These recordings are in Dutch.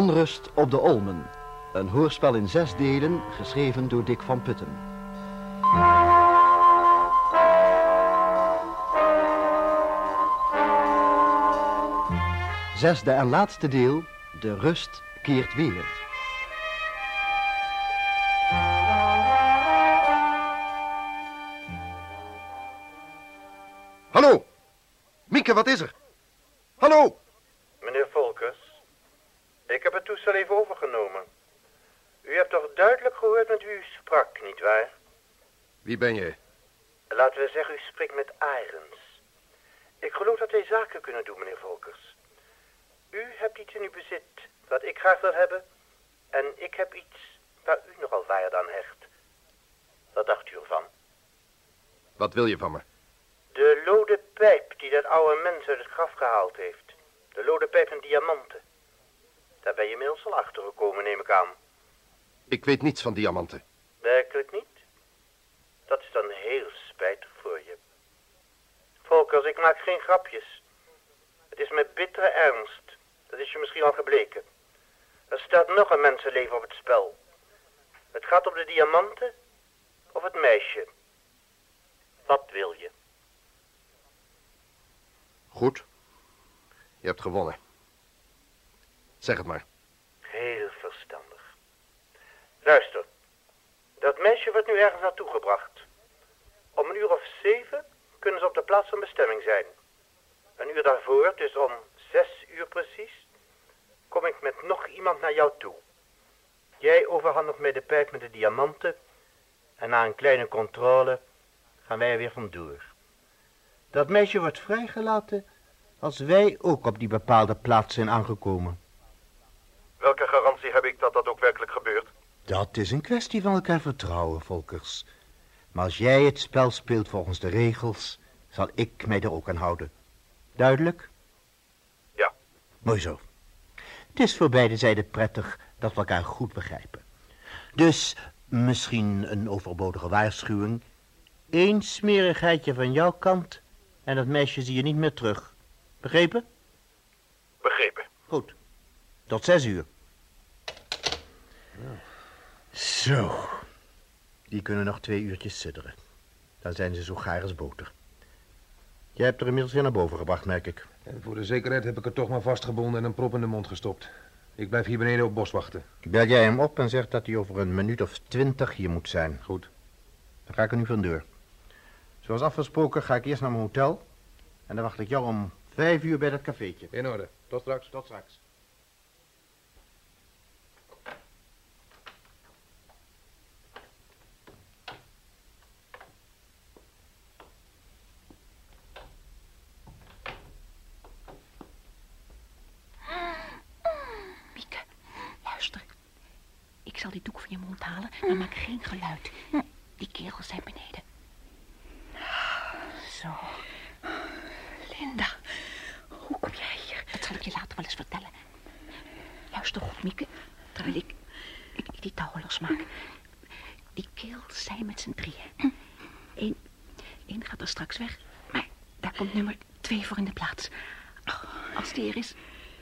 Onrust op de Olmen. Een hoorspel in zes delen, geschreven door Dick van Putten. Zesde en laatste deel, De rust keert weer. Hallo! Mieke, wat is er? Hallo! Meneer Volkers, ik heb het toestel even overgenomen. U hebt toch duidelijk gehoord met wie u sprak, nietwaar? Wie ben je? Laten we zeggen, u spreekt met Arends. Ik geloof dat wij zaken kunnen doen, meneer Volkers. U hebt iets in uw bezit wat ik graag wil hebben... en ik heb iets waar u nogal waarde aan hecht. Wat dacht u ervan? Wat wil je van me? De lode pijp die dat oude mens uit het graf gehaald heeft. De lode pijp en diamanten. Daar ben je inmiddels al achter gekomen, neem ik aan. Ik weet niets van diamanten. Werkelijk niet? Dat is dan heel spijtig voor je. Volkers, ik maak geen grapjes. Het is met bittere ernst. Dat is je misschien al gebleken. Er staat nog een mensenleven op het spel. Het gaat om de diamanten of het meisje. Wat wil je? Goed. Je hebt gewonnen. Zeg het maar. Heel verstandig. Luister. Dat meisje wordt nu ergens naartoe gebracht. Om een uur of zeven kunnen ze op de plaats van bestemming zijn. Een uur daarvoor, dus om zes uur precies, kom ik met nog iemand naar jou toe. Jij overhandigt mij de pijp met de diamanten en na een kleine controle gaan wij er weer vandoor. Dat meisje wordt vrijgelaten als wij ook op die bepaalde plaats zijn aangekomen. Welke garantie heb ik dat dat ook werkelijk gebeurt? Dat is een kwestie van elkaar vertrouwen, Volkers. Maar als jij het spel speelt volgens de regels, zal ik mij er ook aan houden. Duidelijk? Ja. Mooi zo. Het is voor beide zijden prettig dat we elkaar goed begrijpen. Dus misschien een overbodige waarschuwing. Eén smerigheidje van jouw kant en dat meisje zie je niet meer terug. Begrepen? Begrepen. Goed. Tot zes uur. Zo. Die kunnen nog twee uurtjes sidderen. Dan zijn ze zo gaar als boter. Jij hebt er inmiddels weer naar boven gebracht, merk ik. En voor de zekerheid heb ik er toch maar vastgebonden en een prop in de mond gestopt. Ik blijf hier beneden op bos wachten. Bel jij hem op en zeg dat hij over een minuut of twintig hier moet zijn. Goed. Dan ga ik er nu vandoor. Zoals afgesproken ga ik eerst naar mijn hotel. En dan wacht ik jou om vijf uur bij dat cafeetje. In orde. Tot straks. Tot straks. Mieke, luister. Ik zal die doek van je mond halen, maar maak geen geluid. Die kerels zijn beneden. Zo. Linda, hoe kom jij hier? Dat zal ik je later wel eens vertellen. Luister goed, Mieke, terwijl ik, ik, ik die touwen losmaak. Die kerels zijn met z'n drieën. Eén, één gaat er straks weg, maar daar komt nummer twee voor in de plaats. Als die er is,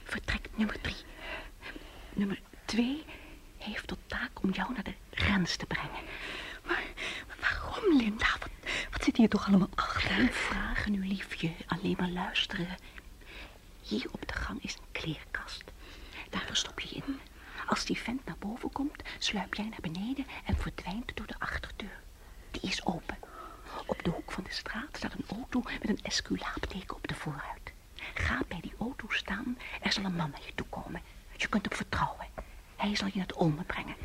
vertrekt nummer drie. Nummer twee heeft tot taak om jou naar de grens te brengen. Maar, maar waarom, Linda? Wat, wat zit hier toch allemaal achter? Geen vragen nu, liefje. Alleen maar luisteren. Hier op de gang is een kleerkast. Daar verstop je je in. Als die vent naar boven komt, sluip jij naar beneden en verdwijnt door de achterdeur. Die is open. Op de hoek van de straat staat een auto met een esculaapteken op de voorruit. Ga bij die staan, er zal een man naar je toe komen. Je kunt hem vertrouwen. Hij zal je naar het Olmen brengen.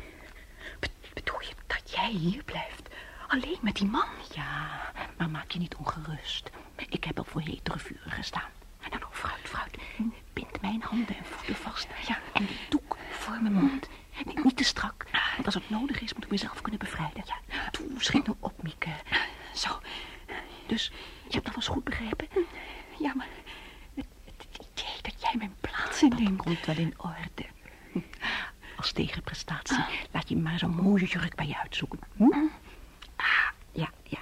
Be- bedoel je dat jij hier blijft? Alleen met die man? Ja, maar maak je niet ongerust. Ik heb al voor hetere vuren gestaan. Nou, nou, fruit, fruit. Bind mijn handen en voeten vast. Ja, en die doek voor mijn mond. Niet, niet te strak, want als het nodig is, moet ik mezelf kunnen bevrijden. Ja, toe, schiet nou op, Mieke. Zo. Dus, je hebt alles goed begrepen? Ja, maar het, het idee dat jij mijn plaats inneemt... Dat komt wel in orde. Als tegenprestatie laat je maar zo'n mooie jurk bij je uitzoeken. Hm? Ah, ja, ja.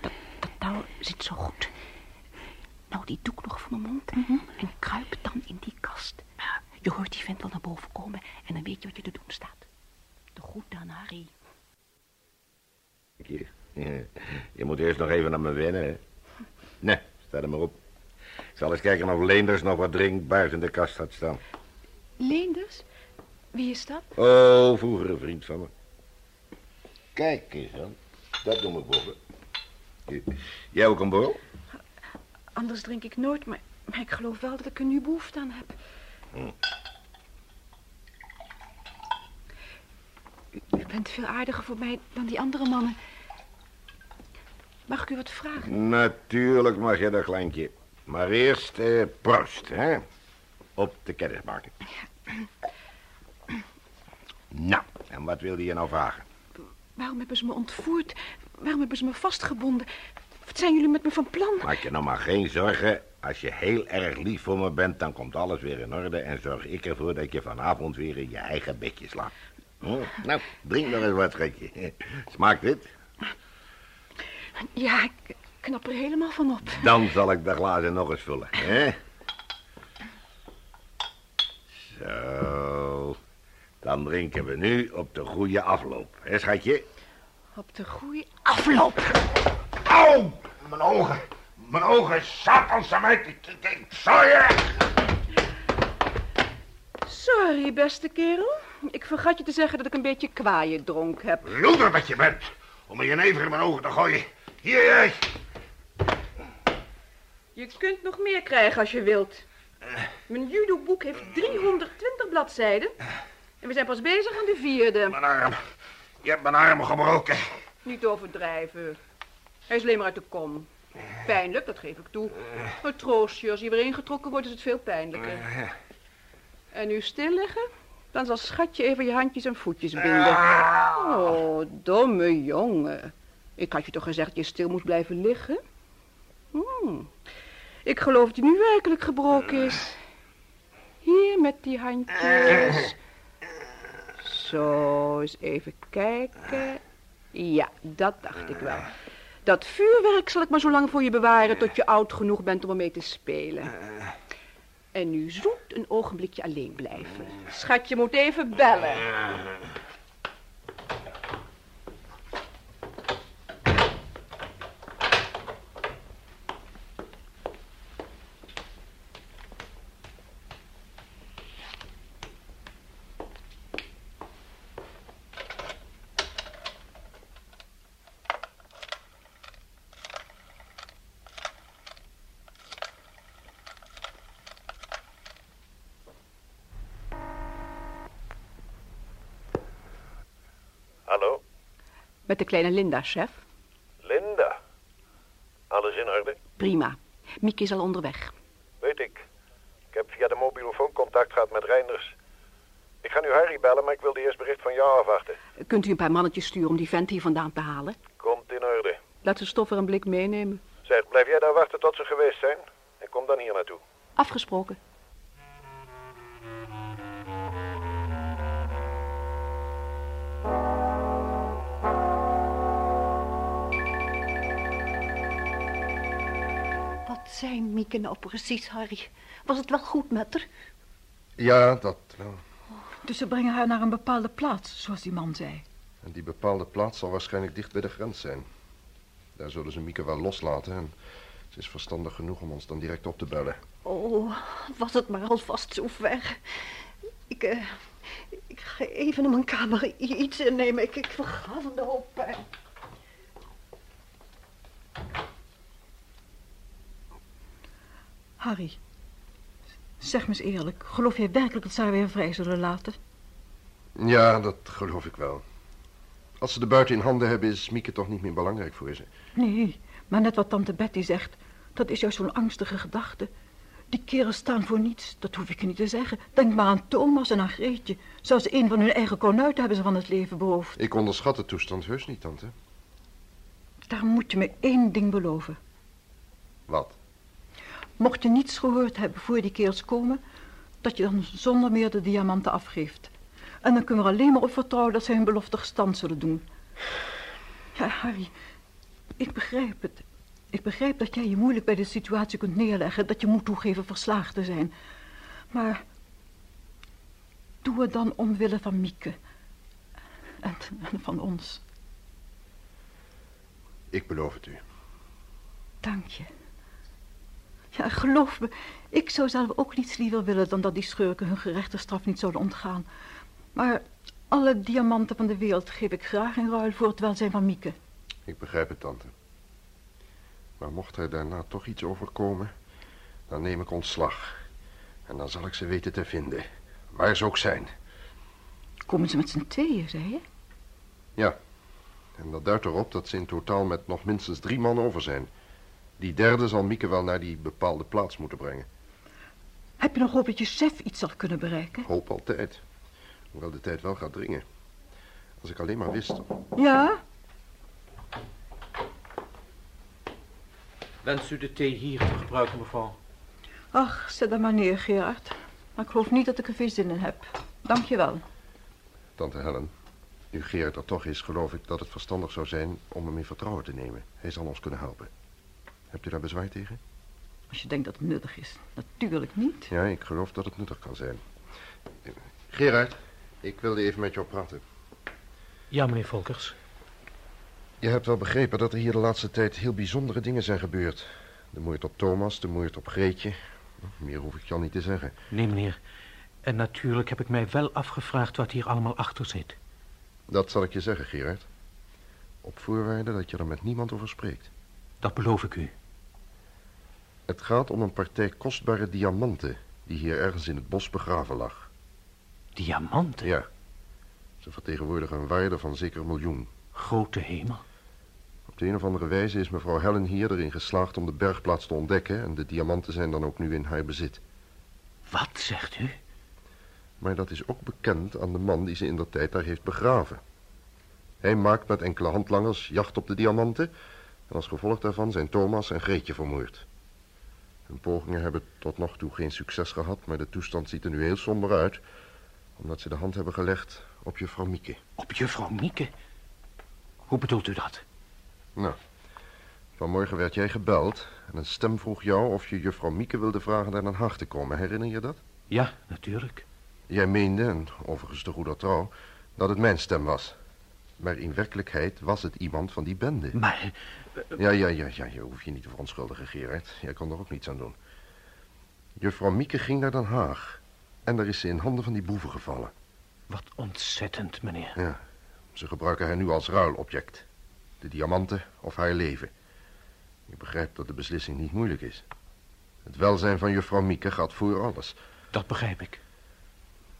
Dat, dat touw zit zo goed. Nou, die doek nog voor mijn mond. En kruip dan in die kast. Je hoort die vent wel naar boven komen en dan weet je wat je te doen staat. De goed dan, Harry. Je, je moet eerst nog even naar me wennen, hè? Nee, sta er maar op. Ik zal eens kijken of Leenders nog wat drinkbaars in de kast had staan. Leenders? Wie is dat? Oh, vroeger een vriend van me. Kijk eens dan. Dat doe ik boven. Jij ook een borrel? Anders drink ik nooit, maar, maar ik geloof wel dat ik er nu behoefte aan heb. Hm. U, bent veel aardiger voor mij dan die andere mannen. Mag ik u wat vragen? Natuurlijk mag je dat, kleintje. Maar eerst eh, proost, hè? Op de kennismaking. Nou, en wat wilde je nou vragen? Waarom hebben ze me ontvoerd? Waarom hebben ze me vastgebonden? Wat zijn jullie met me van plan? Maak je nou maar geen zorgen. Als je heel erg lief voor me bent, dan komt alles weer in orde... en zorg ik ervoor dat je vanavond weer in je eigen bedje slaapt. Hm? Nou, drink nog eens wat, schatje. Smaakt dit? Ja, ik knap er helemaal van op. Dan zal ik de glazen nog eens vullen, hè? Zo. Dan drinken we nu op de goede afloop, hè, schatje? Op de goede afloop. Au! Mijn ogen. Mijn ogen, satanse meid. Ik, ik, je... Sorry, beste kerel. Ik vergat je te zeggen dat ik een beetje kwaaien dronk heb. Loeder dat je bent. Om een jenever in mijn ogen te gooien. Hier, jij. Je kunt nog meer krijgen als je wilt. Mijn judoboek heeft 320 bladzijden. En we zijn pas bezig aan de vierde. Mijn arm. Je hebt mijn arm gebroken. Niet overdrijven. Hij is alleen maar uit de kom. Pijnlijk, dat geef ik toe. Maar troost je, als hij weer ingetrokken wordt, is het veel pijnlijker. En nu stil liggen? Dan zal schatje even je handjes en voetjes binden. Oh, domme jongen. Ik had je toch gezegd dat je stil moest blijven liggen? Hmm. Ik geloof dat hij nu werkelijk gebroken is. Hier met die handjes. Zo, eens even kijken. Ja, dat dacht ik wel. Dat vuurwerk zal ik maar zo lang voor je bewaren tot je oud genoeg bent om ermee te spelen. En nu zoet een ogenblikje alleen blijven. Schatje moet even bellen. Hallo, Met de kleine Linda, chef. Linda. Alles in orde? Prima. Mieke is al onderweg. Weet ik. Ik heb via de mobielefoon contact gehad met Reinders. Ik ga nu Harry bellen, maar ik wilde eerst bericht van jou afwachten. Kunt u een paar mannetjes sturen om die vent hier vandaan te halen? Komt in orde. Laat ze stoffer een blik meenemen. Zeg, blijf jij daar wachten tot ze geweest zijn? En kom dan hier naartoe. Afgesproken. Wat zijn Mieke nou precies, Harry? Was het wel goed met haar? Ja, dat wel. Dus ze brengen haar naar een bepaalde plaats, zoals die man zei. En die bepaalde plaats zal waarschijnlijk dicht bij de grens zijn. Daar zullen ze Mieke wel loslaten en ze is verstandig genoeg om ons dan direct op te bellen. Oh, was het maar alvast zo ver. Ik, eh, ik ga even in mijn kamer iets innemen. Ik, ik verga van de hoop pijn. Harry, zeg me eens eerlijk. Geloof jij werkelijk dat ze haar weer vrij zullen laten? Ja, dat geloof ik wel. Als ze de buiten in handen hebben, is Mieke toch niet meer belangrijk voor ze. Nee, maar net wat tante Betty zegt, dat is juist zo'n angstige gedachte. Die kerels staan voor niets, dat hoef ik je niet te zeggen. Denk maar aan Thomas en aan Greetje. Zelfs een van hun eigen konuiten hebben ze van het leven beroofd. Ik onderschat de toestand heus niet, tante. Daar moet je me één ding beloven. Wat? Mocht je niets gehoord hebben voor die kerels komen, dat je dan zonder meer de diamanten afgeeft. En dan kunnen we er alleen maar op vertrouwen dat ze hun belofte gestand zullen doen. Ja, Harry, ik begrijp het. Ik begrijp dat jij je moeilijk bij de situatie kunt neerleggen, dat je moet toegeven verslagen te zijn. Maar doe het dan omwille van Mieke. En, en van ons. Ik beloof het u. Dank je. Ja, geloof me, ik zou zelf ook niets liever willen dan dat die schurken hun gerechte straf niet zouden ontgaan. Maar alle diamanten van de wereld geef ik graag in ruil voor het welzijn van Mieke. Ik begrijp het, tante. Maar mocht er daarna toch iets overkomen, dan neem ik ontslag. En dan zal ik ze weten te vinden, waar ze ook zijn. Komen ze met z'n tweeën, zei je? Ja, en dat duidt erop dat ze in totaal met nog minstens drie man over zijn. Die derde zal Mieke wel naar die bepaalde plaats moeten brengen. Heb je nog hoop dat je chef iets zal kunnen bereiken? Hoop altijd. Hoewel de tijd wel gaat dringen. Als ik alleen maar wist. Ja? Wenst u de thee hier te gebruiken, mevrouw? Ach, zet dat maar neer, Gerard. Maar ik geloof niet dat ik er veel zin in heb. Dank je wel. Tante Helen, nu Gerard er toch is, geloof ik dat het verstandig zou zijn om hem in vertrouwen te nemen. Hij zal ons kunnen helpen. Hebt u daar bezwaar tegen? Als je denkt dat het nuttig is. Natuurlijk niet. Ja, ik geloof dat het nuttig kan zijn. Gerard, ik wilde even met jou praten. Ja, meneer Volkers. Je hebt wel begrepen dat er hier de laatste tijd heel bijzondere dingen zijn gebeurd. De moord op Thomas, de moord op Greetje. Meer hoef ik je al niet te zeggen. Nee, meneer. En natuurlijk heb ik mij wel afgevraagd wat hier allemaal achter zit. Dat zal ik je zeggen, Gerard. Op voorwaarde dat je er met niemand over spreekt. Dat beloof ik u. Het gaat om een partij kostbare diamanten... die hier ergens in het bos begraven lag. Diamanten? Ja. Ze vertegenwoordigen een waarde van zeker een miljoen. Grote hemel. Op de een of andere wijze is mevrouw Helen hier erin geslaagd om de bergplaats te ontdekken... en de diamanten zijn dan ook nu in haar bezit. Wat zegt u? Maar dat is ook bekend aan de man die ze in dat tijd daar heeft begraven. Hij maakt met enkele handlangers jacht op de diamanten... en als gevolg daarvan zijn Thomas en Greetje vermoord. Hun pogingen hebben tot nog toe geen succes gehad... maar de toestand ziet er nu heel somber uit... omdat ze de hand hebben gelegd op juffrouw Mieke. Op juffrouw Mieke? Hoe bedoelt u dat? Nou, vanmorgen werd jij gebeld... en een stem vroeg jou of je juffrouw Mieke wilde vragen naar Den Haag te komen. Herinner je dat? Ja, natuurlijk. Jij meende, en overigens te goeder trouw, dat het mijn stem was. Maar in werkelijkheid was het iemand van die bende. Maar... Ja, ja, ja, ja, je hoeft je niet te verontschuldigen, Gerard. Jij kan er ook niets aan doen. Juffrouw Mieke ging naar Den Haag. En daar is ze in handen van die boeven gevallen. Wat ontzettend, meneer. Ja, ze gebruiken haar nu als ruilobject. De diamanten of haar leven. Je begrijpt dat de beslissing niet moeilijk is. Het welzijn van juffrouw Mieke gaat voor alles. Dat begrijp ik.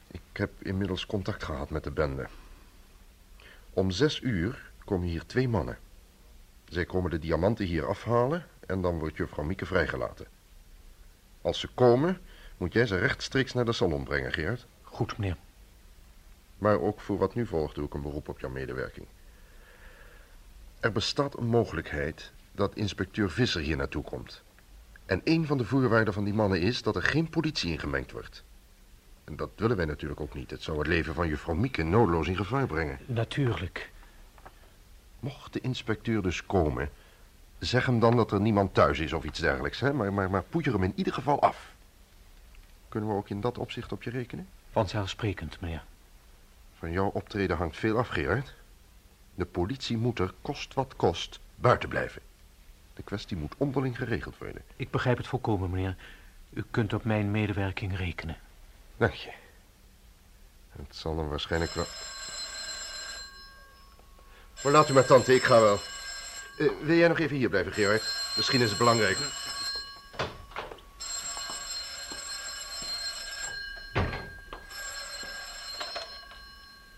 Ik heb inmiddels contact gehad met de bende. Om zes uur komen hier twee mannen. Zij komen de diamanten hier afhalen en dan wordt juffrouw Mieke vrijgelaten. Als ze komen, moet jij ze rechtstreeks naar de salon brengen, Gerard. Goed, meneer. Maar ook voor wat nu volgt doe ik een beroep op jouw medewerking. Er bestaat een mogelijkheid dat inspecteur Visser hier naartoe komt. En een van de voorwaarden van die mannen is dat er geen politie ingemengd wordt. En dat willen wij natuurlijk ook niet. Het zou het leven van juffrouw Mieke noodloos in gevaar brengen. Natuurlijk. Mocht de inspecteur dus komen... zeg hem dan dat er niemand thuis is of iets dergelijks. Hè? Maar, maar, maar poeier hem in ieder geval af. Kunnen we ook in dat opzicht op je rekenen? Vanzelfsprekend, meneer. Van jouw optreden hangt veel af, Gerard. De politie moet er, kost wat kost, buiten blijven. De kwestie moet onderling geregeld worden. Ik begrijp het volkomen, meneer. U kunt op mijn medewerking rekenen. Dank je. Het zal dan waarschijnlijk wel... Maar laat u maar, tante, ik ga wel. Uh, wil jij nog even hier blijven, Gerard? Misschien is het belangrijker.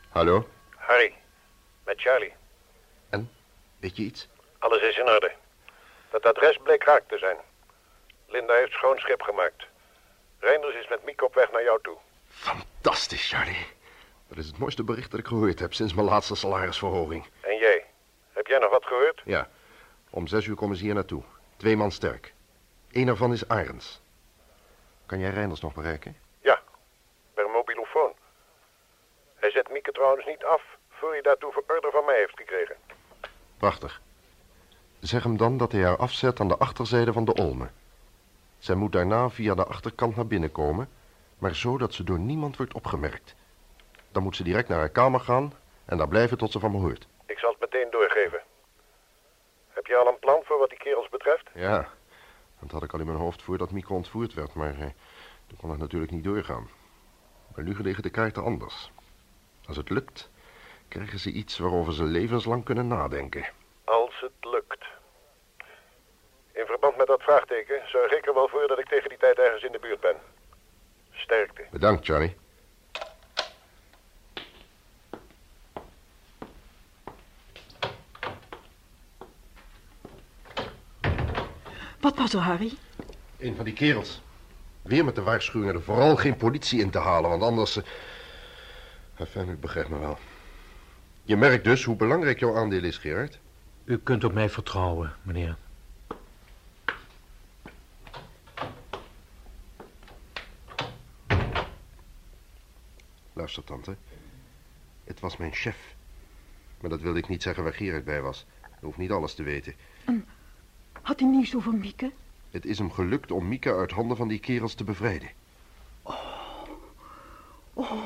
Hallo? Harry, met Charlie. En? Weet je iets? Alles is in orde. Dat adres bleek raak te zijn. Linda heeft schoon schip gemaakt. Reinders is met Miek op weg naar jou toe. Fantastisch, Charlie. Dat is het mooiste bericht dat ik gehoord heb sinds mijn laatste salarisverhoging. En jij? Heb jij nog wat gehoord? Ja. Om zes uur komen ze hier naartoe. Twee man sterk. Eén ervan is Arends. Kan jij Reinders nog bereiken? Ja, per mobielefoon. Hij zet Mieke trouwens niet af voor hij daartoe order van mij heeft gekregen. Prachtig. Zeg hem dan dat hij haar afzet aan de achterzijde van de Olme. Zij moet daarna via de achterkant naar binnen komen, maar zo dat ze door niemand wordt opgemerkt. Dan moet ze direct naar haar kamer gaan en daar blijven tot ze van me hoort. Ik zal het meteen doorgeven. Heb je al een plan voor wat die kerels betreft? Ja, dat had ik al in mijn hoofd voordat Mieke ontvoerd werd, maar eh, toen kon het natuurlijk niet doorgaan. Maar nu liggen de kaarten anders. Als het lukt, krijgen ze iets waarover ze levenslang kunnen nadenken. Als het lukt. In verband met dat vraagteken zorg ik er wel voor dat ik tegen die tijd ergens in de buurt ben. Sterkte. Bedankt, Johnny. Wat was er, Harry? Een van die kerels. Weer met de waarschuwing er vooral geen politie in te halen, want anders... eh, Enfin, u begrijpt me wel. Je merkt dus hoe belangrijk jouw aandeel is, Gerard. U kunt op mij vertrouwen, meneer. Luister, tante. Het was mijn chef. Maar dat wilde ik niet zeggen waar Gerard bij was. Hij hoeft niet alles te weten. Had hij nieuws over Mieke? Het is hem gelukt om Mieke uit handen van die kerels te bevrijden. Oh,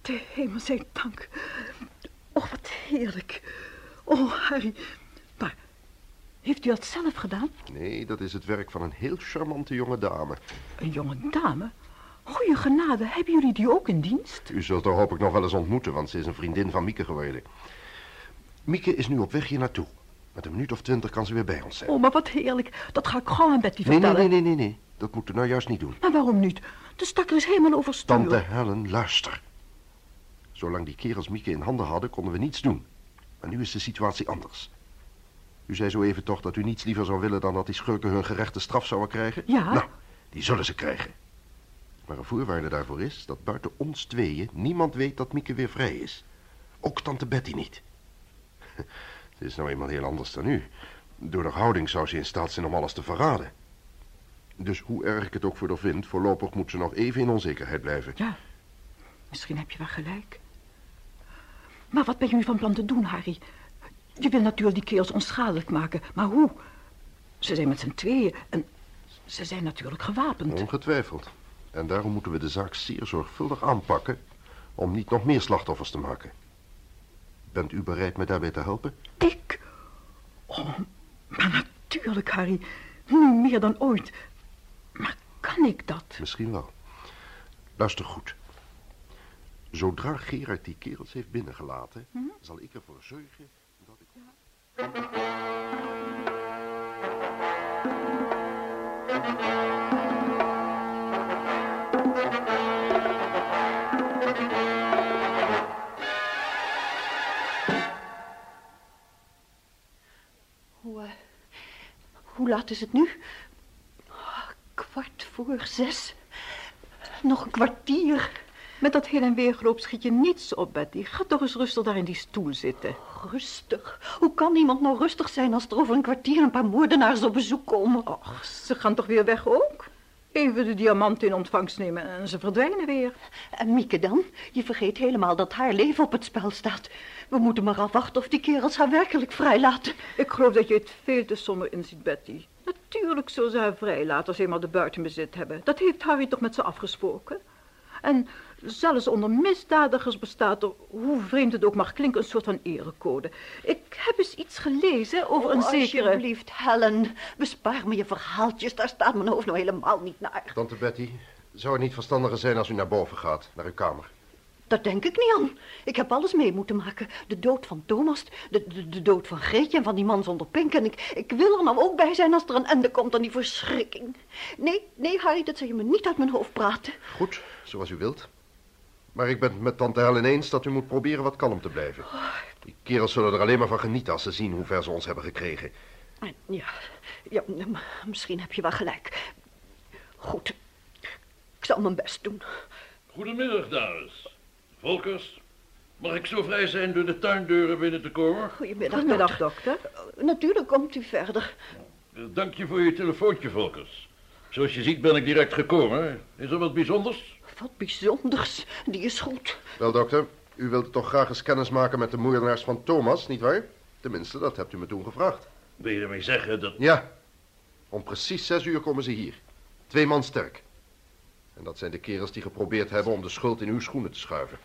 de hemel zij dank. Oh, wat heerlijk. Oh, Harry. Maar heeft u dat zelf gedaan? Nee, dat is het werk van een heel charmante jonge dame. Een jonge dame? Goeie genade, hebben jullie die ook in dienst? U zult haar hoop ik nog wel eens ontmoeten, want ze is een vriendin van Mieke geworden. Mieke is nu op weg hier naartoe. Met een minuut of twintig kan ze weer bij ons zijn. Oh, maar wat heerlijk. Dat ga ik gauw aan Betty nee, nee, vertellen. nee, nee, nee, nee. Dat moet u nou juist niet doen. Maar waarom niet? De stakker is helemaal overstuur. Tante Helen, luister. Zolang die kerels Mieke in handen hadden, konden we niets doen. Maar nu is de situatie anders. U zei zo even toch dat u niets liever zou willen dan dat die schurken hun gerechte straf zouden krijgen? Ja. Nou, die zullen ze krijgen. Maar een voorwaarde daarvoor is dat buiten ons tweeën niemand weet dat Mieke weer vrij is. Ook tante Betty niet. Ze is nou eenmaal heel anders dan u. Door haar houding zou ze in staat zijn om alles te verraden. Dus hoe erg ik het ook voor haar vind, voorlopig moet ze nog even in onzekerheid blijven. Ja, misschien heb je wel gelijk. Maar wat ben je nu van plan te doen, Harry? Je wil natuurlijk die kerels onschadelijk maken, maar hoe? Ze zijn met z'n tweeën en ze zijn natuurlijk gewapend. Ongetwijfeld. En daarom moeten we de zaak zeer zorgvuldig aanpakken... om niet nog meer slachtoffers te maken. Bent u bereid me daarbij te helpen? Ik? Oh, maar natuurlijk, Harry. Nu meer dan ooit. Maar kan ik dat? Misschien wel. Luister goed. Zodra Gerard die kerels heeft binnengelaten... zal ik ervoor zorgen dat ik... Hoe, hoe laat is het nu? Ah, Kwart voor zes. Nog een kwartier. Met dat heen en weer schiet je niets op, Betty. Ga toch eens rustig daar in die stoel zitten. Rustig. Hoe kan iemand nou rustig zijn als er over een kwartier een paar moordenaars op bezoek komen? Och, ze gaan toch weer weg ook? Even de diamant in ontvangst nemen en ze verdwijnen weer. En Mieke dan? Je vergeet helemaal dat haar leven op het spel staat. We moeten maar afwachten of die kerels haar werkelijk vrijlaten. Ik geloof dat je het veel te somber inziet, Betty. Natuurlijk zullen ze haar vrijlaten als ze eenmaal de buitenbezit hebben. Dat heeft Harry toch met ze afgesproken? En zelfs onder misdadigers bestaat er, hoe vreemd het ook mag klinken, een soort van erecode. Ik heb eens iets gelezen over een Oh, zekere... Alsjeblieft, Helen. Bespaar me je verhaaltjes. Daar staat mijn hoofd nou helemaal niet naar. Tante Betty, zou het niet verstandiger zijn als u naar boven gaat, naar uw kamer? Dat denk ik niet aan. Ik heb alles mee moeten maken. De dood van Thomas, de, de, de dood van Greetje en van die man zonder pink. En ik, ik wil er nou ook bij zijn als er een einde komt aan die verschrikking. Nee, nee, Harry, dat zou je me niet uit mijn hoofd praten. Goed, zoals u wilt. Maar ik ben het met tante Helen eens dat u moet proberen wat kalm te blijven. Die kerels zullen er alleen maar van genieten als ze zien hoe ver ze ons hebben gekregen. Ja, ja, misschien heb je wel gelijk. Goed, ik zal mijn best doen. Goedemiddag, dames. Volkers, mag ik zo vrij zijn door de tuindeuren binnen te komen? Goedemiddag, Goedemiddag, dokter. dokter. Natuurlijk komt u verder. Eh, Dank je voor je telefoontje, Volkers. Zoals je ziet ben ik direct gekomen. Is er wat bijzonders? Wat bijzonders. Die is goed. Wel, dokter, u wilt toch graag eens kennis maken met de moordenaars van Thomas, nietwaar? Tenminste, dat hebt u me toen gevraagd. Wil je ermee zeggen dat... Ja, om precies zes uur komen ze hier. Twee man sterk. En dat zijn de kerels die geprobeerd hebben om de schuld in uw schoenen te schuiven.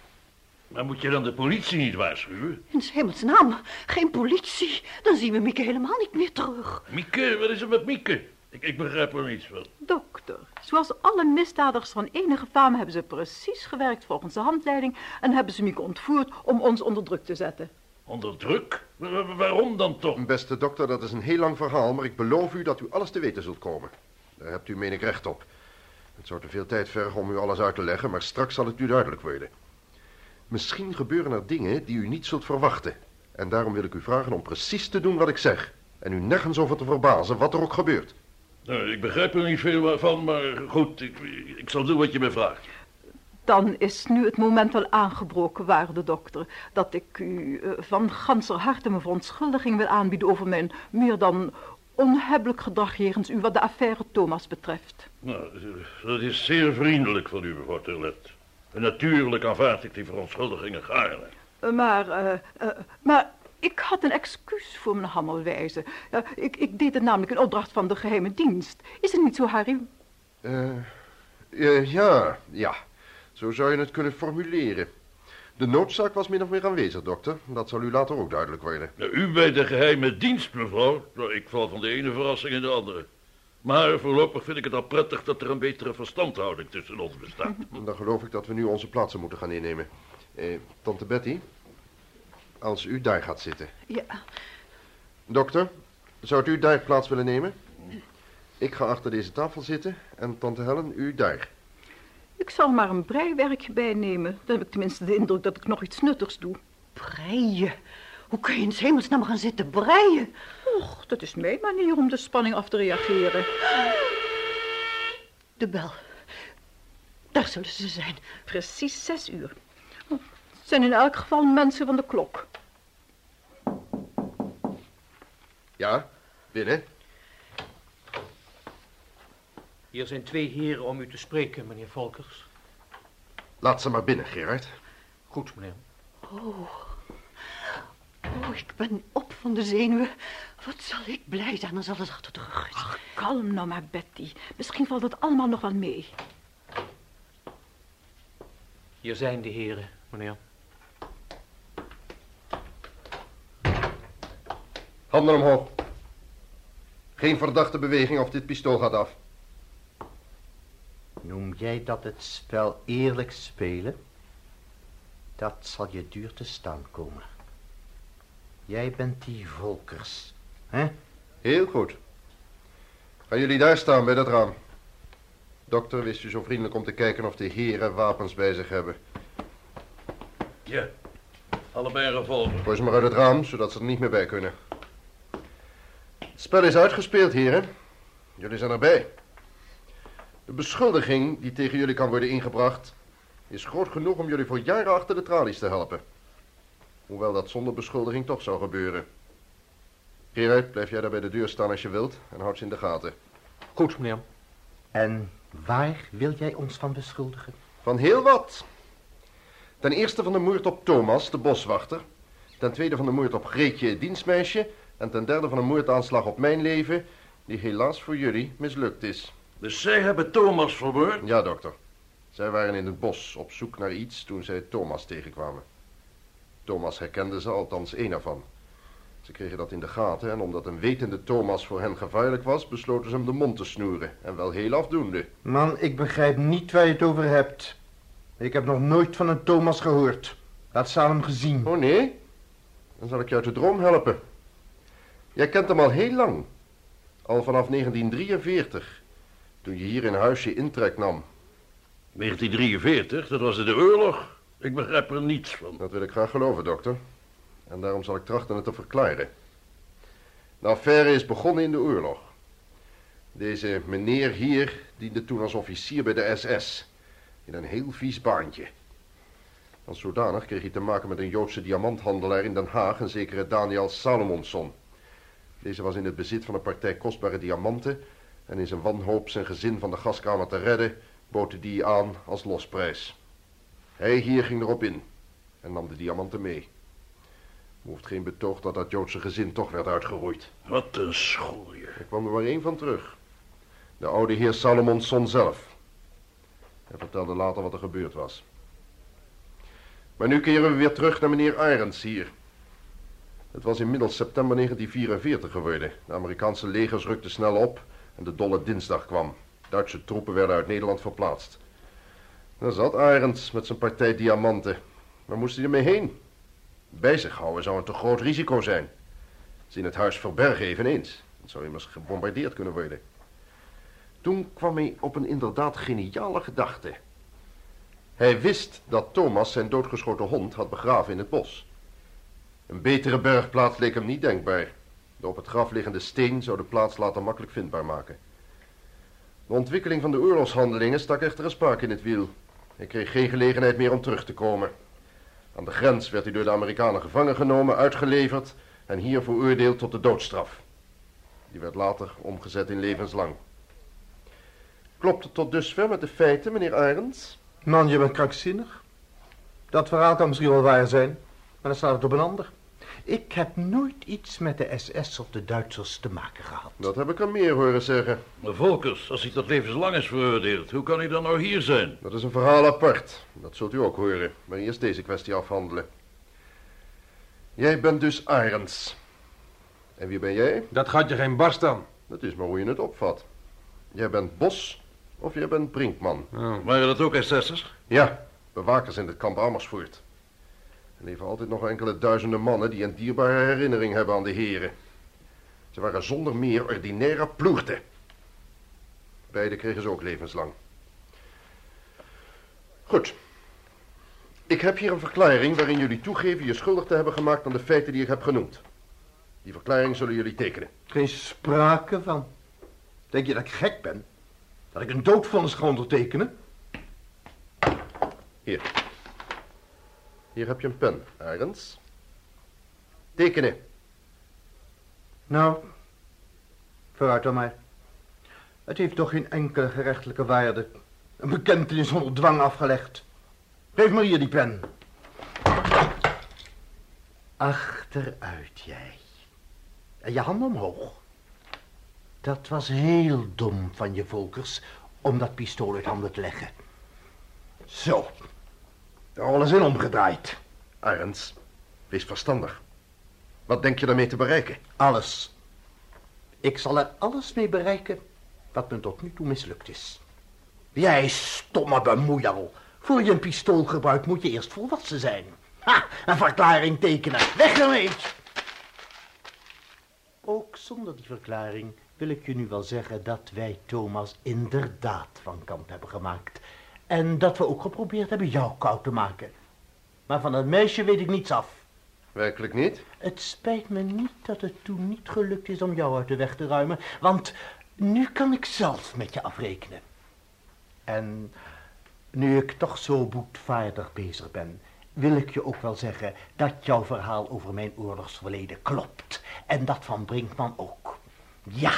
Maar moet je dan de politie niet waarschuwen? In 's hemelsnaam, geen politie. Dan zien we Mieke helemaal niet meer terug. Mieke, wat is er met Mieke? Ik, ik begrijp er niets van. Dokter, zoals alle misdadigers van enige faam hebben ze precies gewerkt volgens de handleiding en hebben ze Mieke ontvoerd om ons onder druk te zetten. Onder druk? Wa- wa- waarom dan toch? Beste dokter, dat is een heel lang verhaal, maar ik beloof u dat u alles te weten zult komen. Daar hebt u, meen ik, recht op. Het zou te veel tijd vergen om u alles uit te leggen, maar straks zal het u duidelijk worden. Misschien gebeuren er dingen die u niet zult verwachten. En daarom wil ik u vragen om precies te doen wat ik zeg. En u nergens over te verbazen, wat er ook gebeurt. Nou, ik begrijp er niet veel van, maar goed, ik, ik zal doen wat je me vraagt. Dan is nu het moment wel aangebroken, waarde dokter, dat ik u eh, van ganser harte mijn verontschuldiging wil aanbieden over mijn meer dan onhebbelijk gedrag jegens u wat de affaire Thomas betreft. Nou, dat is zeer vriendelijk van u, mevrouw Terlet. En natuurlijk aanvaard ik die verontschuldigingen gaarne. Eh, Maar, eh, maar ik had een excuus voor mijn handelwijze. Ja, ik, ik deed het namelijk in opdracht van de geheime dienst. Is het niet zo, Harry? Eh, eh, ja, ja. Zo zou je het kunnen formuleren. De noodzaak was min of meer aanwezig, dokter. Dat zal u later ook duidelijk worden. Nou, u bij de geheime dienst, mevrouw. Nou, ik val van de ene verrassing in de andere. Maar voorlopig vind ik het al prettig dat er een betere verstandhouding tussen ons bestaat. Dan geloof ik dat we nu onze plaatsen moeten gaan innemen. Eh, tante Betty, als u daar gaat zitten. Ja, Dokter, zou u daar plaats willen nemen? Ik ga achter deze tafel zitten en tante Helen, u daar. Ik zal maar een breiwerkje bijnemen. Dan heb ik tenminste de indruk dat ik nog iets nuttigs doe. breien. Hoe kun je in 's hemelsnaam gaan zitten breien? Och, dat is mijn manier om de spanning af te reageren. De bel. Daar zullen ze zijn. Precies zes uur. Het zijn in elk geval mensen van de klok. Ja, binnen. Hier zijn twee heren om u te spreken, meneer Volkers. Laat ze maar binnen, Gerard. Goed, meneer. Oh. Oh, ik ben op van de zenuwen. Wat zal ik blij zijn als alles achter de rug is. Ach, kalm nou maar, Betty. Misschien valt het allemaal nog wel mee. Hier zijn de heren, meneer. Handen omhoog. Geen verdachte beweging of dit pistool gaat af. Noem jij dat het spel eerlijk spelen? Dat zal je duur te staan komen. Jij bent die Volkers, hè? Heel goed. Gaan jullie daar staan bij dat raam. Dokter, wist u zo vriendelijk om te kijken of de heren wapens bij zich hebben. Ja, allebei een revolver. Gooi ze maar uit het raam, zodat ze er niet meer bij kunnen. Spel is uitgespeeld, heren. Jullie zijn erbij. De beschuldiging die tegen jullie kan worden ingebracht... is groot genoeg om jullie voor jaren achter de tralies te helpen. Hoewel dat zonder beschuldiging toch zou gebeuren. Gerard, blijf jij daar bij de deur staan als je wilt... en houd ze in de gaten. Goed, meneer. En waar wil jij ons van beschuldigen? Van heel wat. Ten eerste van de moord op Thomas, de boswachter. Ten tweede van de moord op Greetje, het dienstmeisje. En ten derde van een moordaanslag op mijn leven, die helaas voor jullie mislukt is. Dus zij hebben Thomas vermoord? Ja, dokter. Zij waren in het bos op zoek naar iets toen zij Thomas tegenkwamen. Thomas herkende ze, althans één ervan. Ze kregen dat in de gaten en omdat een wetende Thomas voor hen gevaarlijk was, besloten ze hem de mond te snoeren. En wel heel afdoende. Man, ik begrijp niet waar je het over hebt. Ik heb nog nooit van een Thomas gehoord. Laat staan hem gezien. Oh nee? Dan zal ik je uit de droom helpen. Jij kent hem al heel lang. Al vanaf 1943. Toen je hier in huisje intrek nam. 1943, dat was de oorlog. Ik begrijp er niets van. Dat wil ik graag geloven, dokter. En daarom zal ik trachten het te verklaren. De affaire is begonnen in de oorlog. Deze meneer hier diende toen als officier bij de SS. In een heel vies baantje. Als zodanig kreeg hij te maken met een Joodse diamanthandelaar in Den Haag, een zekere Daniel Salomonsson. Deze was in het bezit van een partij kostbare diamanten en in zijn wanhoop zijn gezin van de gaskamer te redden, bood hij die aan als losprijs. Hij hier ging erop in en nam de diamanten mee. Hoeft geen betoog dat dat Joodse gezin toch werd uitgeroeid. Wat een schoeie. Er kwam er maar één van terug. De oude heer Salomonsson zelf. Hij vertelde later wat er gebeurd was. Maar nu keren we weer terug naar meneer Arends hier. Het was inmiddels september 1944 geworden. De Amerikaanse legers rukten snel op en de dolle dinsdag kwam. Duitse troepen werden uit Nederland verplaatst. Daar zat Arends met zijn partij diamanten. Waar moest hij ermee heen? Bij zich houden zou een te groot risico zijn. Ze in het huis verbergen eveneens. Het zou immers gebombardeerd kunnen worden. Toen kwam hij op een inderdaad geniale gedachte. Hij wist dat Thomas zijn doodgeschoten hond had begraven in het bos. Een betere bergplaats leek hem niet denkbaar. De op het graf liggende steen zou de plaats later makkelijk vindbaar maken. De ontwikkeling van de oorlogshandelingen stak echter een spaak in het wiel. Hij kreeg geen gelegenheid meer om terug te komen. Aan de grens werd hij door de Amerikanen gevangen genomen, uitgeleverd en hier veroordeeld tot de doodstraf. Die werd later omgezet in levenslang. Klopt het tot dusver met de feiten, meneer Arends? Man, je bent krankzinnig. Dat verhaal kan misschien wel waar zijn, maar dan staat het op een ander. Ik heb nooit iets met de SS of de Duitsers te maken gehad. Dat heb ik er meer horen zeggen. Maar Volkers, als hij tot levenslang is veroordeeld, hoe kan hij dan nou hier zijn? Dat is een verhaal apart. Dat zult u ook horen. Maar eerst deze kwestie afhandelen. Jij bent dus Arends. En wie ben jij? Dat gaat je geen barst aan. Dat is maar hoe je het opvat. Jij bent Bos of jij bent Brinkman. Oh. Waren dat ook SS'ers? Ja, bewakers in het kamp Amersfoort. Er leven altijd nog enkele duizenden mannen die een dierbare herinnering hebben aan de heren. Ze waren zonder meer ordinaire ploegten. Beide kregen ze ook levenslang. Goed. Ik heb hier een verklaring waarin jullie toegeven je schuldig te hebben gemaakt aan de feiten die ik heb genoemd. Die verklaring zullen jullie tekenen. Geen sprake van. Denk je dat ik gek ben? Dat ik een doodvonnis ga ondertekenen? Hier. Hier heb je een pen, Arends. Tekenen. Nou, vooruit dan maar. Het heeft toch geen enkele gerechtelijke waarde. Een bekentenis onder dwang afgelegd. Geef maar hier die pen. Achteruit jij. En je handen omhoog. Dat was heel dom van je volkers om dat pistool uit handen te leggen. Zo. Daar alles in omgedraaid. Arends, wees verstandig. Wat denk je daarmee te bereiken? Alles. Ik zal er alles mee bereiken wat me tot nu toe mislukt is. Jij stomme bemoeial. Voor je een pistool gebruikt moet je eerst volwassen zijn. Ha, een verklaring tekenen. Weg ermee. Ook zonder die verklaring wil ik je nu wel zeggen dat wij Thomas inderdaad van kant hebben gemaakt. En dat we ook geprobeerd hebben jou koud te maken. Maar van het meisje weet ik niets af. Werkelijk niet? Het spijt me niet dat het toen niet gelukt is om jou uit de weg te ruimen, want nu kan ik zelf met je afrekenen. En nu ik toch zo boetvaardig bezig ben, wil ik je ook wel zeggen dat jouw verhaal over mijn oorlogsverleden klopt. En dat van Brinkman ook. Ja,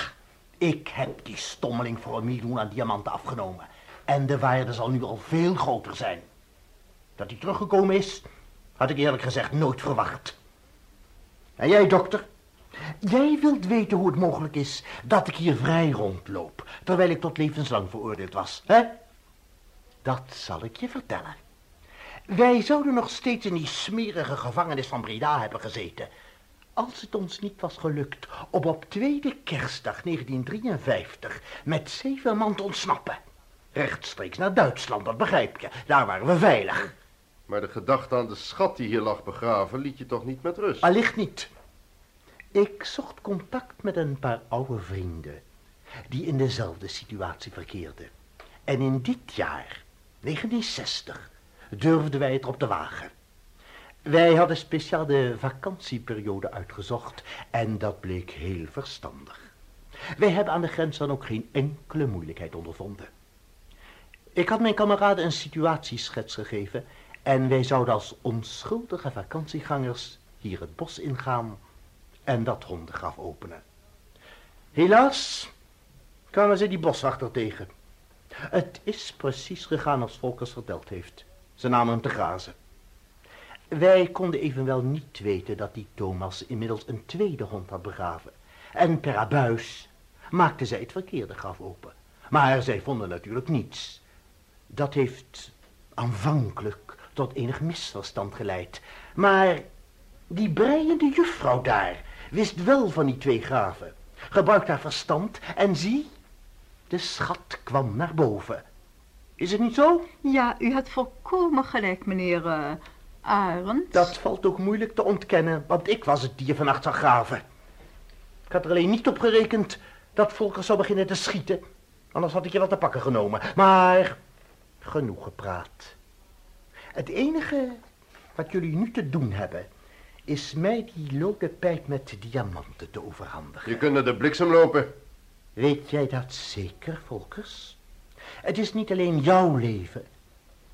ik heb die stommeling voor een miljoen aan diamanten afgenomen. En de waarde zal nu al veel groter zijn. Dat hij teruggekomen is, had ik eerlijk gezegd nooit verwacht. En jij, dokter? Jij wilt weten hoe het mogelijk is dat ik hier vrij rondloop, terwijl ik tot levenslang veroordeeld was, hè? Dat zal ik je vertellen. Wij zouden nog steeds in die smerige gevangenis van Breda hebben gezeten, als het ons niet was gelukt om op tweede kerstdag 1953 met zeven man te ontsnappen. Rechtstreeks naar Duitsland, dat begrijp je. Daar waren we veilig. Maar de gedachte aan de schat die hier lag begraven liet je toch niet met rust? Allicht niet. Ik zocht contact met een paar oude vrienden die in dezelfde situatie verkeerden. En in dit jaar, 1960, durfden wij het op te wagen. Wij hadden speciaal de vakantieperiode uitgezocht en dat bleek heel verstandig. Wij hebben aan de grens dan ook geen enkele moeilijkheid ondervonden. Ik had mijn kameraden een situatieschets gegeven en wij zouden als onschuldige vakantiegangers hier het bos ingaan en dat hondengraf openen. Helaas kwamen ze die boswachter tegen. Het is precies gegaan als Volkers verteld heeft. Ze namen hem te grazen. Wij konden evenwel niet weten dat die Thomas inmiddels een tweede hond had begraven. En per abuis maakten zij het verkeerde graf open. Maar zij vonden natuurlijk niets. Dat heeft aanvankelijk tot enig misverstand geleid. Maar die breiende juffrouw daar wist wel van die twee graven. Gebruikte haar verstand en zie, de schat kwam naar boven. Is het niet zo? Ja, u hebt volkomen gelijk, meneer uh, Arend. Dat valt ook moeilijk te ontkennen, want ik was het die je vannacht zag graven. Ik had er alleen niet op gerekend dat Volker zou beginnen te schieten. Anders had ik je wel te pakken genomen. Maar genoeg gepraat. Het enige wat jullie nu te doen hebben... is mij die lode pijp met diamanten te overhandigen. Je kunt naar de bliksem lopen. Weet jij dat zeker, Volkers? Het is niet alleen jouw leven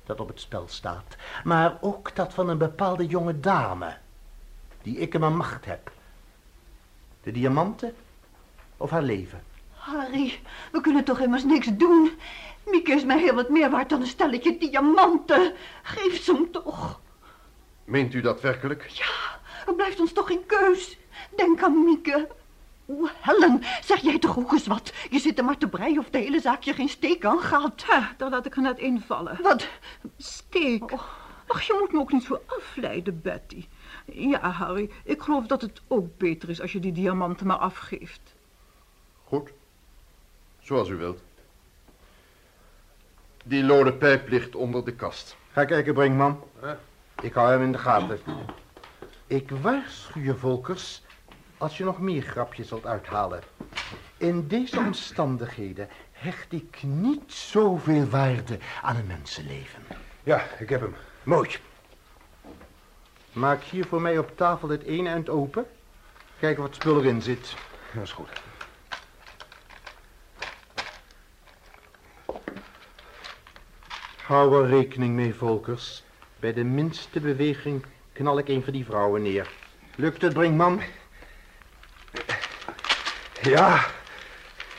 dat op het spel staat... maar ook dat van een bepaalde jonge dame... die ik in mijn macht heb. De diamanten of haar leven? Harry, we kunnen toch immers niks doen. Mieke is mij heel wat meer waard dan een stelletje diamanten. Geef ze hem toch. Meent u dat werkelijk? Ja, er blijft ons toch geen keus. Denk aan Mieke. O, Helen, zeg jij toch ook eens wat? Je zit er maar te breien of de hele zaak je geen steek aan gaat. Ha, daar laat ik er net invallen. Wat? Steek? Ach, je moet me ook niet zo afleiden, Betty. Ja, Harry, ik geloof dat het ook beter is als je die diamanten maar afgeeft. Goed. Zoals u wilt. Die lode pijp ligt onder de kast. Ga kijken, Brinkman. Ik hou hem in de gaten. Ik waarschuw je, Volkers, als je nog meer grapjes wilt uithalen. In deze omstandigheden hecht ik niet zoveel waarde aan een mensenleven. Ja, ik heb hem. Mooi. Maak hier voor mij op tafel het ene eind open. Kijken wat spul erin zit. Dat is goed. Hou er rekening mee, Volkers. Bij de minste beweging knal ik een van die vrouwen neer. Lukt het, Brinkman? Ja.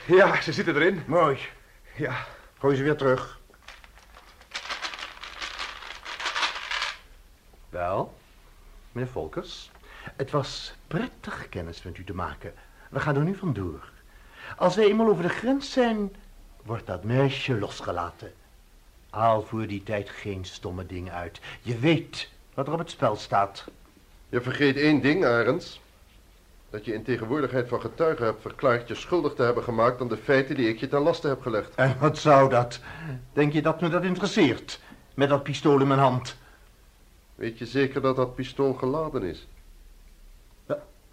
Ja, ze zitten erin. Mooi. Ja. Gooi ze weer terug. Wel, meneer Volkers, het was prettig kennis met u te maken. We gaan er nu vandoor. Als wij eenmaal over de grens zijn, wordt dat meisje losgelaten. Haal voor die tijd geen stomme dingen uit. Je weet wat er op het spel staat. Je vergeet één ding, Arends. Dat je in tegenwoordigheid van getuigen hebt verklaard je schuldig te hebben gemaakt aan de feiten die ik je ten laste heb gelegd. En wat zou dat? Denk je dat me dat interesseert? Met dat pistool in mijn hand. Weet je zeker dat dat pistool geladen is?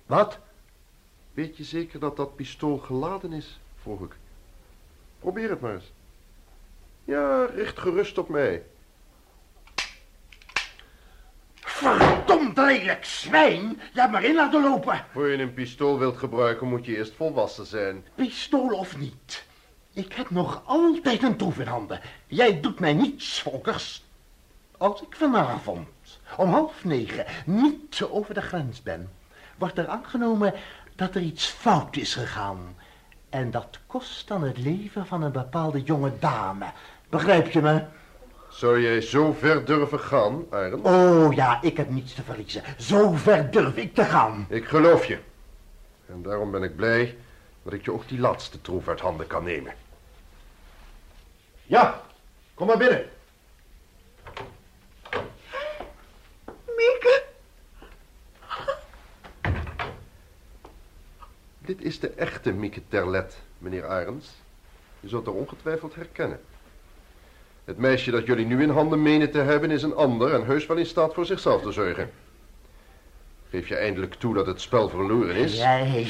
Wat? Weet je zeker dat dat pistool geladen is? Vroeg ik. Probeer het maar eens. Ja, richt gerust op mij. Verdomd lelijk zwijn! Je hebt maar in laten lopen. Voor je een pistool wilt gebruiken moet je eerst volwassen zijn. Pistool of niet. Ik heb nog altijd een troef in handen. Jij doet mij niets, Volkers. Als ik vanavond om half negen niet over de grens ben, wordt er aangenomen dat er iets fout is gegaan. En dat kost dan het leven van een bepaalde jonge dame. Begrijp je me? Zou jij zo ver durven gaan, Arend? Oh ja, ik heb niets te verliezen. Zo ver durf ik te gaan. Ik geloof je. En daarom ben ik blij dat ik je ook die laatste troef uit handen kan nemen. Ja, kom maar binnen. Mieke. Dit is de echte Mieke Terlet, meneer Arends. Je zult haar ongetwijfeld herkennen. Het meisje dat jullie nu in handen menen te hebben is een ander en heus wel in staat voor zichzelf te zorgen. Geef je eindelijk toe dat het spel verloren is? Jij,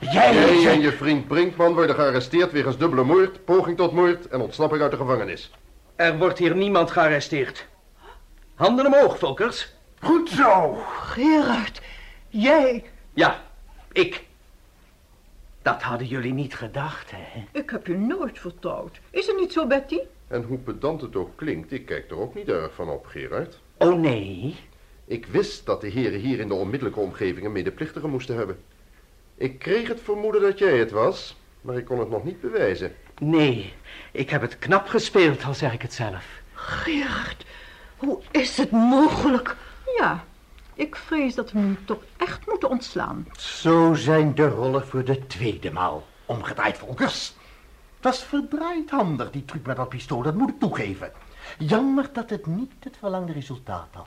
jij... Jij en je vriend Brinkman worden gearresteerd wegens dubbele moord, poging tot moord en ontsnapping uit de gevangenis. Er wordt hier niemand gearresteerd. Handen omhoog, Volkers. Goed zo. Gerard, jij... Ja, ik. Dat hadden jullie niet gedacht, hè? Ik heb je nooit vertrouwd. Is het niet zo, Betty? En hoe pedant het ook klinkt, ik kijk er ook niet erg van op, Gerard. Oh, nee? Ik wist dat de heren hier in de onmiddellijke omgeving een medeplichtige moesten hebben. Ik kreeg het vermoeden dat jij het was, maar ik kon het nog niet bewijzen. Nee, ik heb het knap gespeeld, al zeg ik het zelf. Gerard, hoe is het mogelijk? Ja, ik vrees dat we hem toch echt moeten ontslaan. Zo zijn de rollen voor de tweede maal omgedraaid, Volkers. Het was verdraaid handig, die truc met dat pistool, dat moet ik toegeven. Jammer dat het niet het verlangde resultaat had.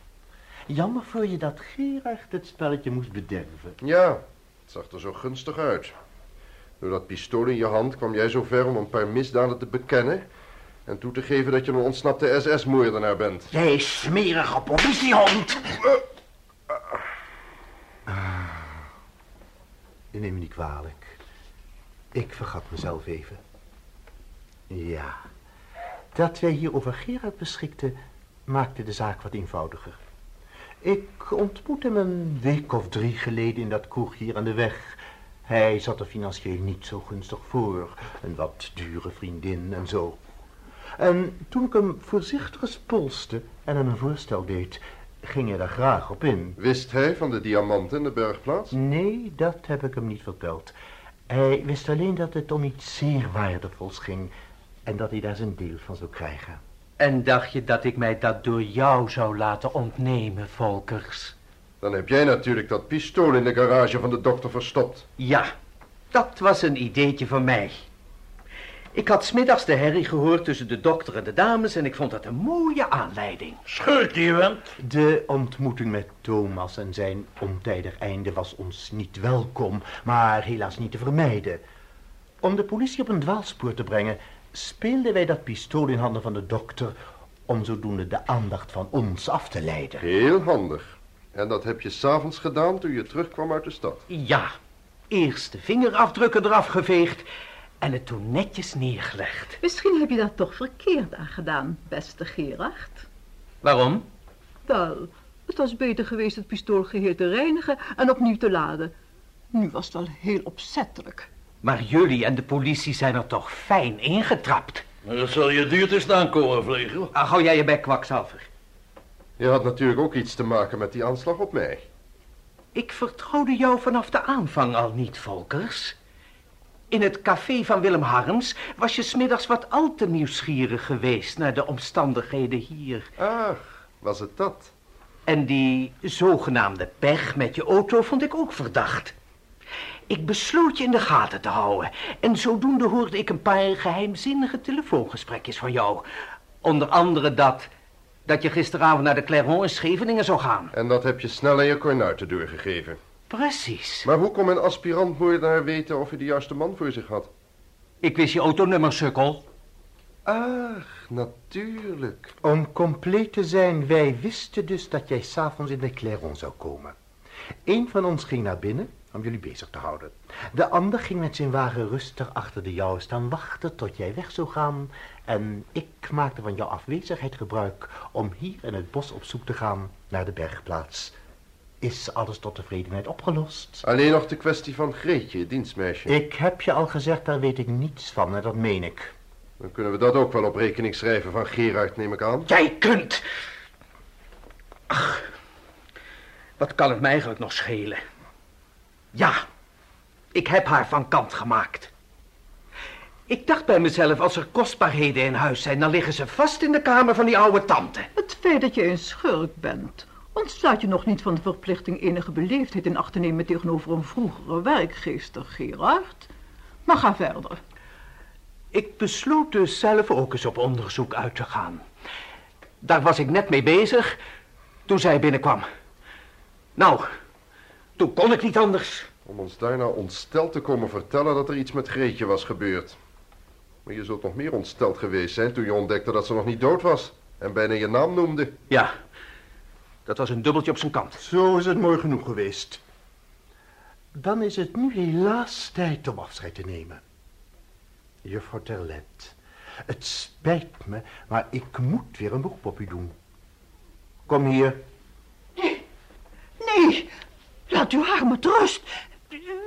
Jammer voor je dat Gerard het spelletje moest bederven. Ja, het zag er zo gunstig uit. Door dat pistool in je hand kwam jij zo ver om een paar misdaden te bekennen... en toe te geven dat je een ontsnapte SS-moordenaar bent. Jij smerige politiehond! Ah, neem me niet kwalijk. Ik vergat mezelf even. Ja, dat wij hier over Gerard beschikten... maakte de zaak wat eenvoudiger. Ik ontmoette hem een week of drie geleden in dat kroeg hier aan de weg. Hij zat er financieel niet zo gunstig voor. Een wat dure vriendin en zo. En toen ik hem voorzichtig spolste en hem een voorstel deed, ging hij daar graag op in. Wist hij van de diamanten in de bergplaats? Nee, dat heb ik hem niet verteld. Hij wist alleen dat het om iets zeer waardevols ging en dat hij daar zijn deel van zou krijgen. En dacht je dat ik mij dat door jou zou laten ontnemen, Volkers? Dan heb jij natuurlijk dat pistool in de garage van de dokter verstopt. Ja, dat was een ideetje van mij. Ik had smiddags de herrie gehoord tussen de dokter en de dames... en ik vond dat een mooie aanleiding. Vent. De ontmoeting met Thomas en zijn ontijdig einde was ons niet welkom... maar helaas niet te vermijden. Om de politie op een dwaalspoor te brengen... speelden wij dat pistool in handen van de dokter... om zodoende de aandacht van ons af te leiden. Heel handig. En dat heb je s'avonds gedaan toen je terugkwam uit de stad. Ja, eerst de vingerafdrukken eraf geveegd en het toen netjes neergelegd. Misschien heb je daar toch verkeerd aan gedaan, beste Gerard. Waarom? Wel, het was beter geweest het pistool geheel te reinigen en opnieuw te laden. Nu was het wel heel opzettelijk. Maar jullie en de politie zijn er toch fijn ingetrapt. Maar dat zal je duur te staan komen, Vlegel. Ah, hou jij je bek, kwakzalver. Je had natuurlijk ook iets te maken met die aanslag op mij. Ik vertrouwde jou vanaf de aanvang al niet, Volkers. In het café van Willem Harms was je smiddags wat al te nieuwsgierig geweest naar de omstandigheden hier. Ach, was het dat? En die zogenaamde pech met je auto vond ik ook verdacht. Ik besloot je in de gaten te houden. En zodoende hoorde ik een paar geheimzinnige telefoongesprekjes van jou. Onder andere dat dat je gisteravond naar de Clermont in Scheveningen zou gaan. En dat heb je snel aan je kornuiten doorgegeven. Precies. Maar hoe kon een aspirant-moordenaar weten of hij de juiste man voor zich had? Ik wist je autonummer, sukkel. Ach, natuurlijk. Om compleet te zijn, wij wisten dus dat jij s'avonds in de Clermont zou komen. Eén van ons ging naar binnen om jullie bezig te houden. De ander ging met zijn wagen rustig achter de jouwe staan wachten tot jij weg zou gaan. En ik maakte van jouw afwezigheid gebruik om hier in het bos op zoek te gaan naar de bergplaats. Is alles tot tevredenheid opgelost? Alleen nog de kwestie van Greetje, het dienstmeisje. Ik heb je al gezegd, daar weet ik niets van en dat meen ik. Dan kunnen we dat ook wel op rekening schrijven van Gerard, neem ik aan. Jij kunt... Ach, wat kan het mij eigenlijk nog schelen? Ja, ik heb haar van kant gemaakt. Ik dacht bij mezelf, als er kostbaarheden in huis zijn... dan liggen ze vast in de kamer van die oude tante. Het feit dat je een schurk bent... ontslaat je nog niet van de verplichting enige beleefdheid in acht te nemen... tegenover een vroegere werkgeester, Gerard. Maar ga verder. Ik besloot dus zelf ook eens op onderzoek uit te gaan. Daar was ik net mee bezig toen zij binnenkwam. Nou, toen kon ik niet anders. Om ons daarna ontsteld te komen vertellen dat er iets met Greetje was gebeurd. Maar je zult nog meer ontsteld geweest zijn toen je ontdekte dat ze nog niet dood was. En bijna je naam noemde. Ja, dat was een dubbeltje op zijn kant. Zo is het mooi genoeg geweest. Dan is het nu helaas tijd om afscheid te nemen. Juffrouw Terlet, het spijt me, maar ik moet weer een beroep op u doen. Kom hier. Nee, nee, laat uw haar met rust.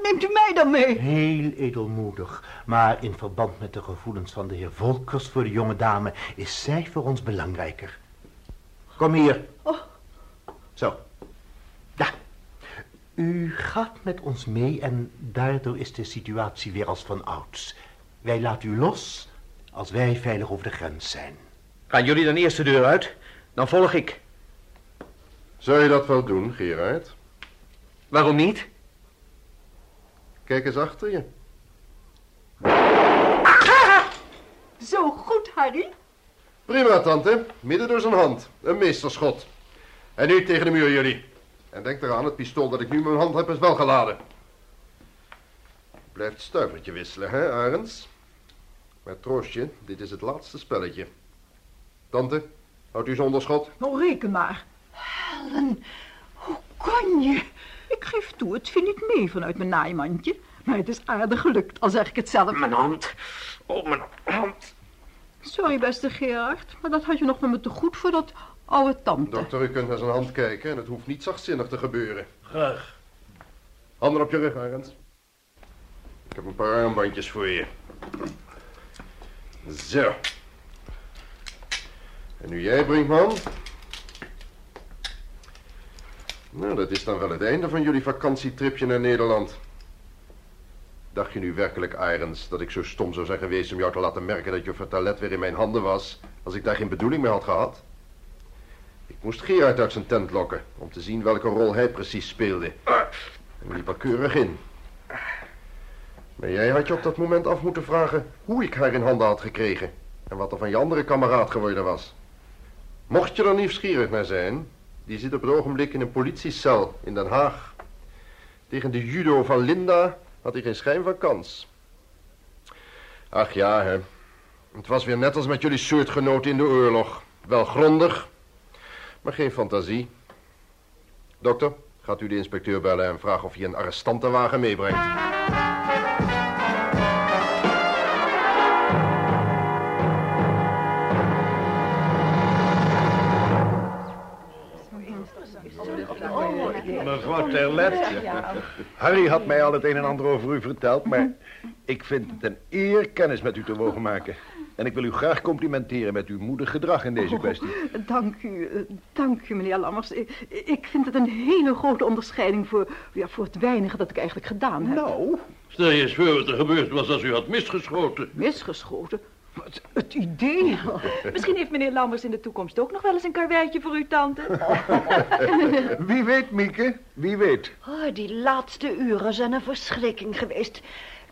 Neemt u mij dan mee? Heel edelmoedig, maar in verband met de gevoelens van de heer Volkers voor de jonge dame is zij voor ons belangrijker. Kom hier. Oh. Zo. Ja. U gaat met ons mee en daardoor is de situatie weer als van ouds. Wij laten u los als wij veilig over de grens zijn. Gaan jullie dan eerst de deur uit? Dan volg ik. Zou je dat wel doen, Gerard? Waarom niet? Kijk eens achter je. Zo goed, Harry. Prima, tante. Midden door zijn hand. Een meesterschot. En nu tegen de muur, jullie. En denk eraan, het pistool dat ik nu in mijn hand heb is wel geladen. Blijft stuivertje wisselen, hè, Arends? Maar troostje, dit is het laatste spelletje. Tante, houdt u zonder schot? Nou, reken maar. Helen, hoe kon je? Ik geef toe, het viel niet mee vanuit mijn naaimandje. Maar het is aardig gelukt, al zeg ik het zelf. Mijn hand. Oh, mijn hand. Sorry, beste Gerard, maar dat had je nog met me te goed voor dat oude tante. Dokter, u kunt naar zijn hand kijken en het hoeft niet zachtzinnig te gebeuren. Graag. Handen op je rug, Arends. Ik heb een paar armbandjes voor je. Zo. En nu jij, Brinkman. Nou, dat is dan wel het einde van jullie vakantietripje naar Nederland. Dacht je nu werkelijk, Arends, dat ik zo stom zou zijn geweest om jou te laten merken dat je toilet weer in mijn handen was, als ik daar geen bedoeling mee had gehad? Ik moest Gerard uit zijn tent lokken, om te zien welke rol hij precies speelde. En liep er keurig in. Maar jij had je op dat moment af moeten vragen hoe ik haar in handen had gekregen. En wat er van je andere kameraad geworden was. Mocht je er nieuwsgierig naar zijn, die zit op het ogenblik in een politiecel in Den Haag. Tegen de judo van Linda had hij geen schijn van kans. Ach ja, hè. Het was weer net als met jullie soortgenoten in de oorlog. Wel grondig, maar geen fantasie. Dokter, gaat u de inspecteur bellen en vragen of hij een arrestantenwagen meebrengt. Mevrouw Terlet, Harry had mij al het een en ander over u verteld, maar ik vind het een eer kennis met u te mogen maken. En ik wil u graag complimenteren met uw moedig gedrag in deze kwestie. Oh, dank u, dank u, meneer Lammers. Ik, ik vind het een hele grote onderscheiding voor, ja, voor het weinige dat ik eigenlijk gedaan heb. Nou? Stel je eens voor wat er gebeurd was als u had misgeschoten. Misgeschoten? Het, het idee. Misschien heeft meneer Lammers in de toekomst ook nog wel eens een karweitje voor uw tante. Wie weet, Mieke, wie weet. Oh, die laatste uren zijn een verschrikking geweest.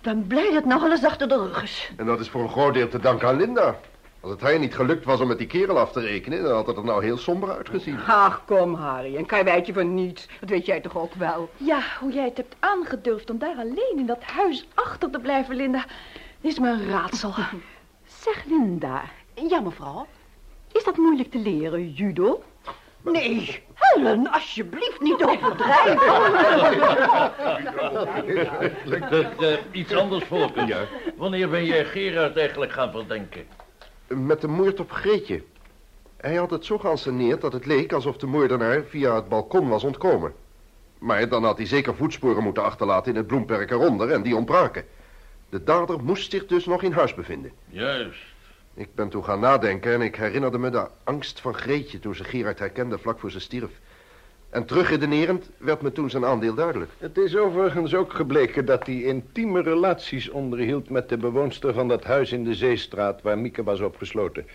Ik ben blij dat nou alles achter de rug is. En dat is voor een groot deel te danken aan Linda. Als het haar niet gelukt was om met die kerel af te rekenen, dan had het er nou heel somber uitgezien. Ach, kom Harry, een karweitje voor niets. Dat weet jij toch ook wel. Ja, hoe jij het hebt aangedurfd om daar alleen in dat huis achter te blijven, Linda, is me een raadsel. Zeg Linda. Ja, mevrouw. Is dat moeilijk te leren, judo? Nee, Helen, alsjeblieft niet overdrijven. Dat, eh, iets anders, Volker. Wanneer ben jij Gerard eigenlijk gaan verdenken? Met de moord op Greetje. Hij had het zo geanceneerd dat het leek alsof de moordenaar via het balkon was ontkomen. Maar dan had hij zeker voetsporen moeten achterlaten in het bloemperk eronder en die ontbraken. De dader moest zich dus nog in huis bevinden. Juist. Ik ben toen gaan nadenken en ik herinnerde me de angst van Greetje toen ze Gerard herkende vlak voor ze stierf. En terugredenerend werd me toen zijn aandeel duidelijk. Het is overigens ook gebleken dat hij intieme relaties onderhield met de bewoonster van dat huis in de Zeestraat waar Mieke was opgesloten.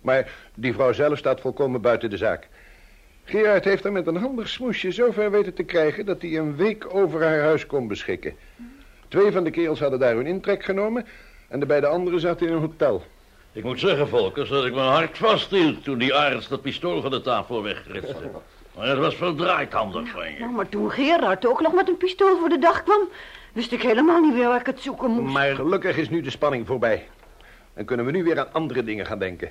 Maar die vrouw zelf staat volkomen buiten de zaak. Gerard heeft haar met een handig smoesje zover weten te krijgen dat hij een week over haar huis kon beschikken. Twee van de kerels hadden daar hun intrek genomen en de beide anderen zaten in een hotel. Ik moet zeggen, Volkers, dat ik mijn hart vasthield toen die arts dat pistool van de tafel wegritste. Maar het was verdraaid handig van je. Nou, maar toen Gerard ook nog met een pistool voor de dag kwam, wist ik helemaal niet meer waar ik het zoeken moest. Maar gelukkig is nu de spanning voorbij. En kunnen we nu weer aan andere dingen gaan denken.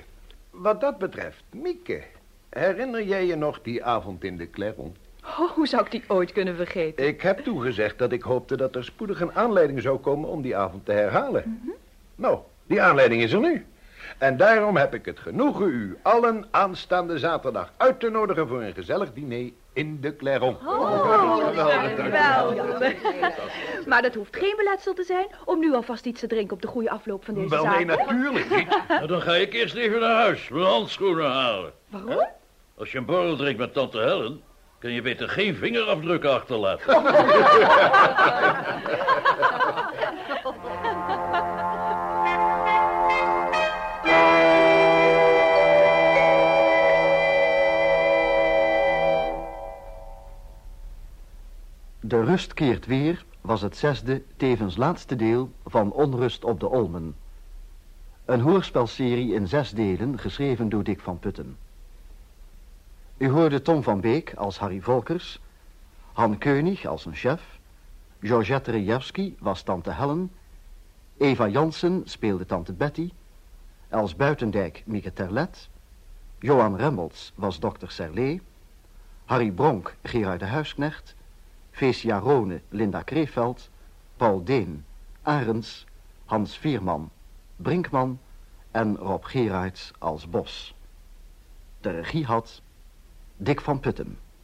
Wat dat betreft, Mieke, herinner jij je nog die avond in de Clairon? Oh, hoe zou ik die ooit kunnen vergeten? Ik heb toegezegd dat ik hoopte dat er spoedig een aanleiding zou komen om die avond te herhalen. Nou, die aanleiding is er nu. En daarom heb ik het genoegen u allen aanstaande zaterdag uit te nodigen voor een gezellig diner in de Clairon. Oh, geweldig. Maar dat hoeft geen beletsel te zijn om nu alvast iets te drinken op de goede afloop van deze Wel, zaak. nee, natuurlijk niet. Nou, dan ga ik eerst even naar huis, mijn handschoenen halen. Waarom? Als je een borrel drinkt met tante Helen, kun je beter geen vingerafdrukken achterlaten. De rust keert weer was het zesde, tevens laatste deel van Onrust op de Olmen. Een hoorspelserie in zes delen, geschreven door Dick van Putten. U hoorde Tom van Beek als Harry Volkers, Han Keunig als een chef, Georgette Rejewski was tante Helen, Eva Jansen speelde tante Betty, Els Buitendijk Mieke Terlet, Johan Remmels was dokter Serlé, Harry Bronk Gerard de Huisknecht, Feesia Rone Linda Kreeveld, Paul Deen, Arends, Hans Vierman, Brinkman en Rob Gerards als Bos. De regie had Dick van Putten.